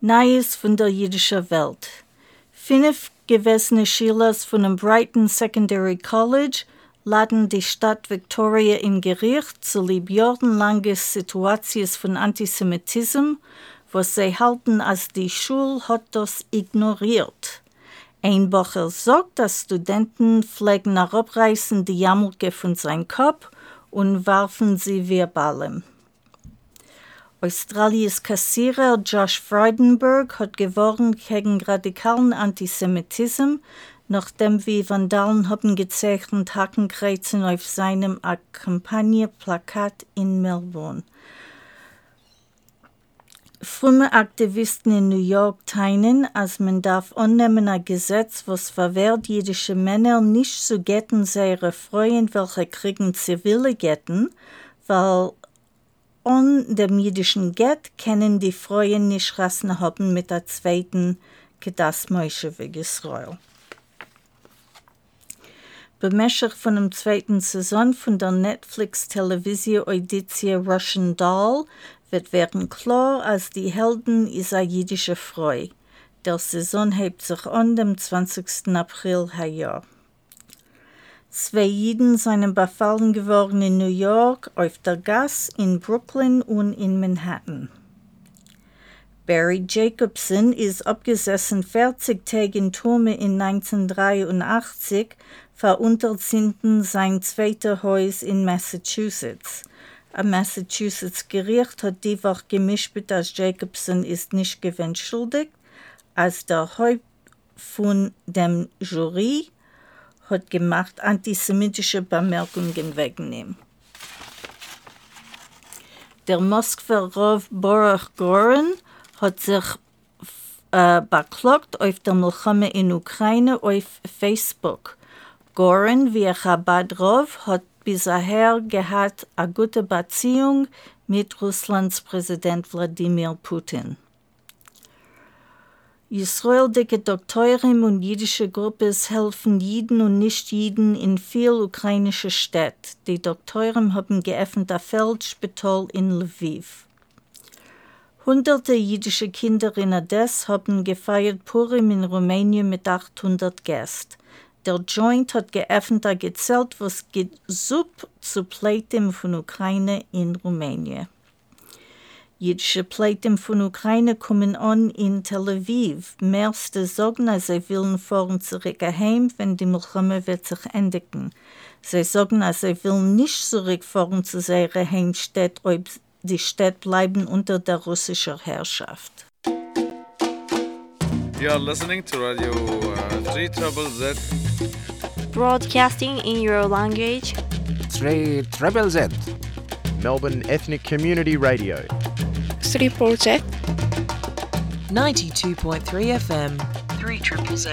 Neues von der jüdischen Welt. Fünf gewesene Schülers von dem Brighton Secondary College laden die Stadt Victoria im Gericht zu lieb jahrelanges Situations von Antisemitismus, was sie halten, als die Schule hat das ignoriert. Ein Woche sagt, dass Studenten pflegen nach Abreißen die Jammerke von seinem Kopf und warfen sie verbalem. Australiens Kassierer Josh Freudenberg hat gewonnen gegen radikalen Antisemitismus, nachdem wir Vandalen haben gezeichnet Hakenkreuzen auf seinem Kampagneplakat in Melbourne. Frumme Aktivisten in New York teilen, als man darf annehmen ein Gesetz, was verwehrt jüdische Männer nicht zu getten ihre Freuen, welche kriegen zivile Getten, weil an dem jüdischen Gett können die Freuen nicht Rassen haben mit der zweiten Gedasmäusche wie Israel. Bemäßig von dem zweiten Saison von der Netflix-Television-Auditie Russian Doll wird werden klar, als die Helden ist eine jüdische Frau. Der Saison hebt sich an dem 20. April Jahr. Zwei Jiden seien befallen geworden in New York, auf der Gas, in Brooklyn und in Manhattan. Barry Jacobson ist abgesessen 40 Tage in Turme in 1983, verunterzinnten sein zweiter Haus in Massachusetts. Ein Massachusetts Gericht hat die Woche gemischt, dass Jacobson ist nicht gewinnt schuldig, als der Haupt von dem Jury hat gemacht, antisemitische Bemerkungen wegnehmen. Der Moskwer Rav Borach Goren hat sich äh, beklagt auf der Milchame in Ukraine auf Facebook. Goren, wie Chabad Rav, hat bisher gehabt eine gute Beziehung mit Russlands Präsident Wladimir Putin. Israeldicke Doktoren und jüdische Gruppen helfen Jiden und Nicht-Jiden in viel ukrainische Städte. Die Doktoren haben geöffnet ein Feldspital in Lviv. Hunderte jüdische Kinder in Odessa haben gefeiert Purim in Rumänien mit 800 Gästen. Der Joint hat geöffnet ein Gezelt, was geht Supp zu Pleitem von Ukraine in Rumänien. Jüdische Pleiten von Ukraine kommen an in Tel Aviv. Meiste sagen, sie wollen fahren zurück heim, wenn die Milchame wird sich endigen. Sie sagen, sie wollen nicht zurückfahren zu ihrer Heimstadt, ob die Stadt bleiben unter der russischen Herrschaft. You are listening to Radio uh, 3 Trouble Z. Broadcasting in your language. 3 Triple Z. Melbourne Ethnic Community Radio. 3 Z. 92.3 FM. 3 Triple Z.